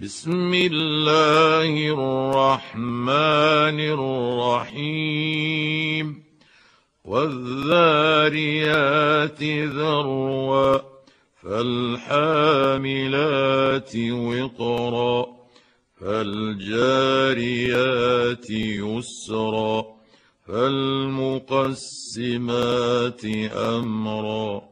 بسم الله الرحمن الرحيم. والذاريات ذروا فالحاملات وقرا فالجاريات يسرا فالمقسمات أمرا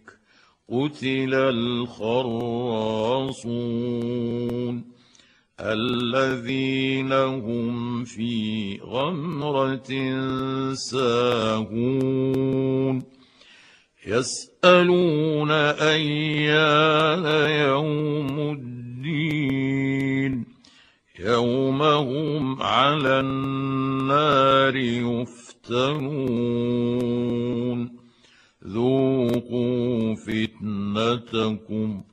قتل الخراصون الذين هم في غمرة ساهون يسألون أيان يوم الدين يوم هم على النار يفتنون ذوقوا فتنتكم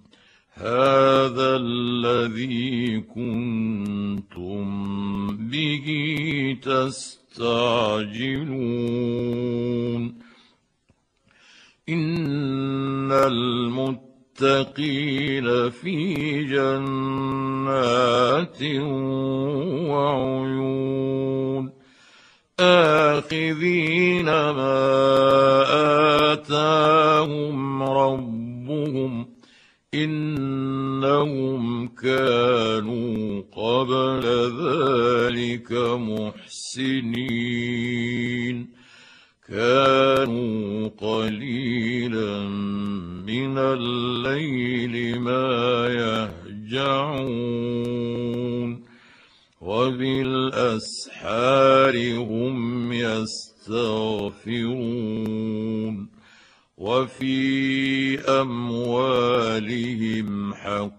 هذا الذي كنتم به تستعجلون. إن المتقين في جنات وعيون. آخذين ما كانوا قليلا من الليل ما يهجعون وبالأسحار هم يستغفرون وفي أموالهم حق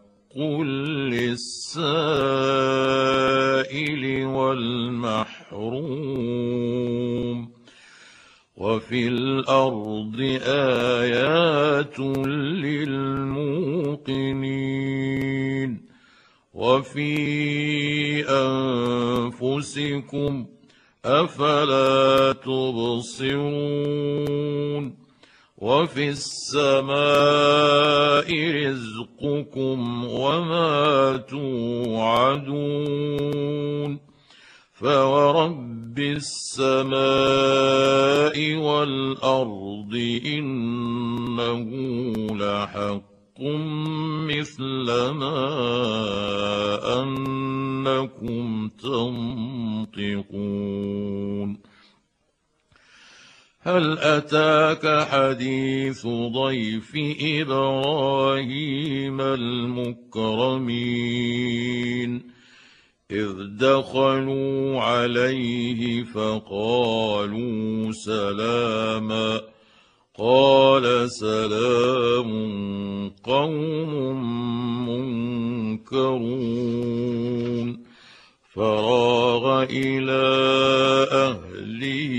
وفي الأرض آيات للموقنين وفي أنفسكم أفلا تبصرون وفي السماء رزقكم وما توعدون فورب السماء والارض انه لحق مثل ما انكم تنطقون هل اتاك حديث ضيف إبراهيم المكرمين إذ دخلوا عليه فقالوا سلاما. قال سلام قوم منكرون. فراغ إلى أهله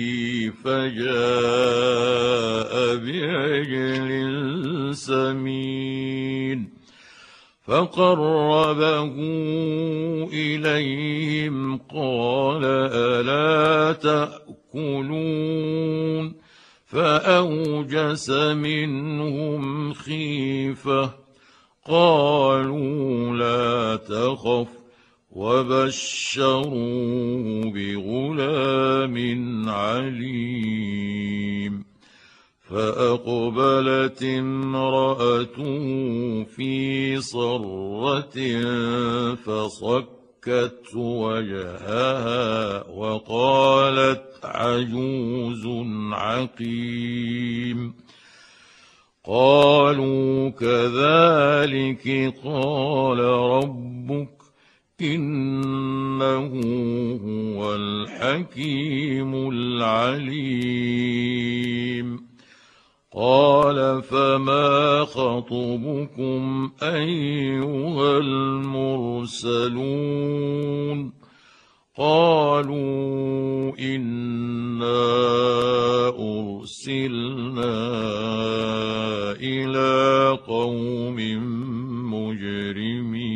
فجاء بعجل سمين. فقربه منهم خيفة. قالوا لا تخف وبشروه بغلام عليم. فأقبلت امرأته في صرة فصكت وجهها وقالت عجوز عقيم. قالوا كذلك قال ربك إنه هو الحكيم العليم. قال فما خطبكم أيها المرسلون؟ قالوا إنا أرسلنا إلى قوم مجرمين.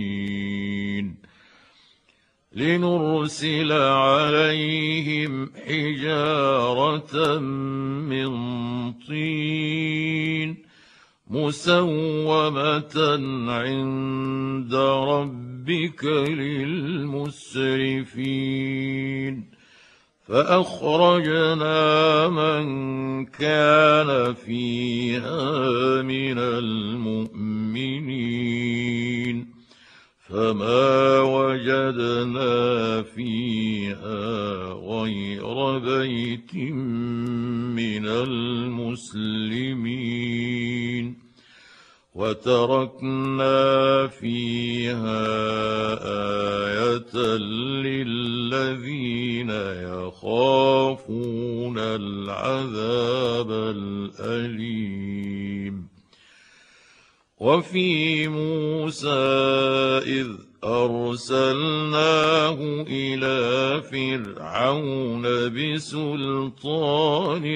لنرسل عليهم حجارة من طين مسومة عند ربك للمسرفين. فأخرجنا من كان فيها من المؤمنين فما وجدنا فيها غير بيت من المسلمين وتركنا فيها آية للذين يخافون العذاب الأليم. وفي موسى إذ أرسلناه إلى فرعون بسلطان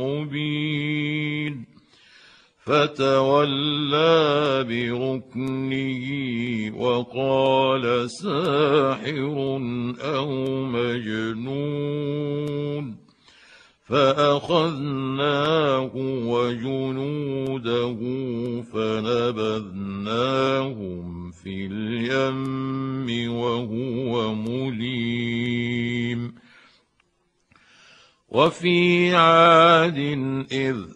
مبين. فتولى بركنه وقال ساحر أو مجنون فأخذناه وجنوده فنبذناهم في اليم وهو مليم وفي عاد إذ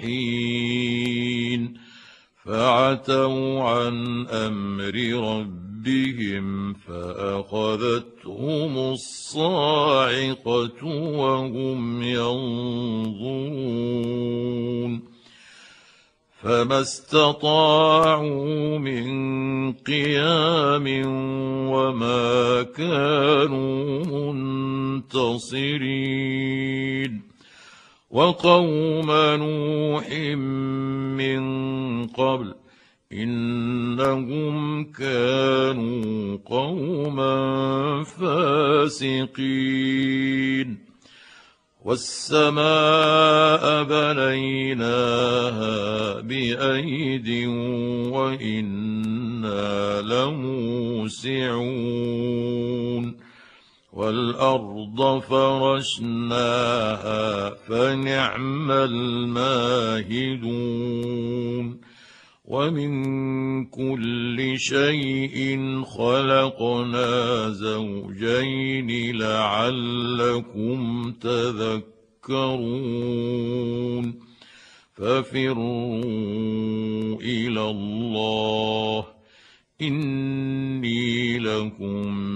حين فعتوا عن أمر ربهم فأخذتهم الصاعقة وهم ينظرون. فما استطاعوا من قيام وما كانوا منتصرين. وقوم نوح من قبل إنهم كانوا قوما فاسقين. والسماء بنيناها بأيد وإنا لموسعون. والأرض فرشناها فنعم الماهدون ومن كل شيء خلقنا زوجين لعلكم تذكرون ففروا إلى الله إني لكم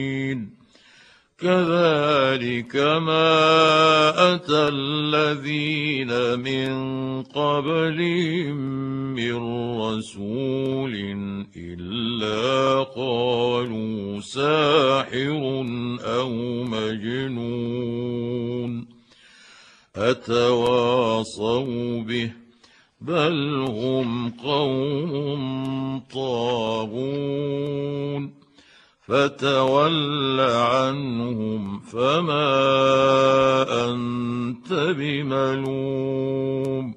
كذلك ما أتى الذين من قبلهم من رسول إلا قالوا ساحر أو مجنون أتواصوا به بل هم قوم طاغون فتول عنهم فما أنت بملوم.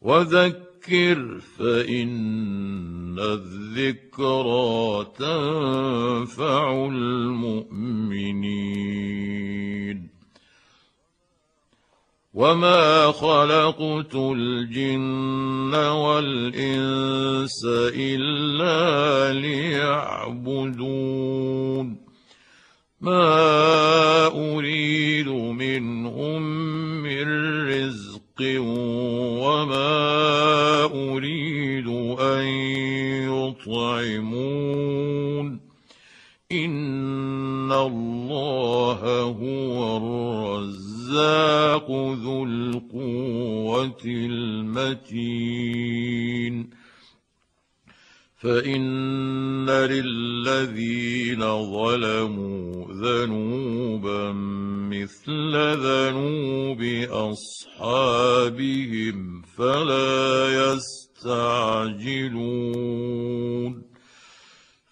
وذكر فإن الذكرى تنفع المؤمنين. وما خلقت الجن والانس الا ليعبدون ما اريد منهم من رزق وما اريد ان يطعمون ان الله هو الرزاق ذو القوه المتين فان للذين ظلموا ذنوبا مثل ذنوب اصحابهم فلا يستعجلون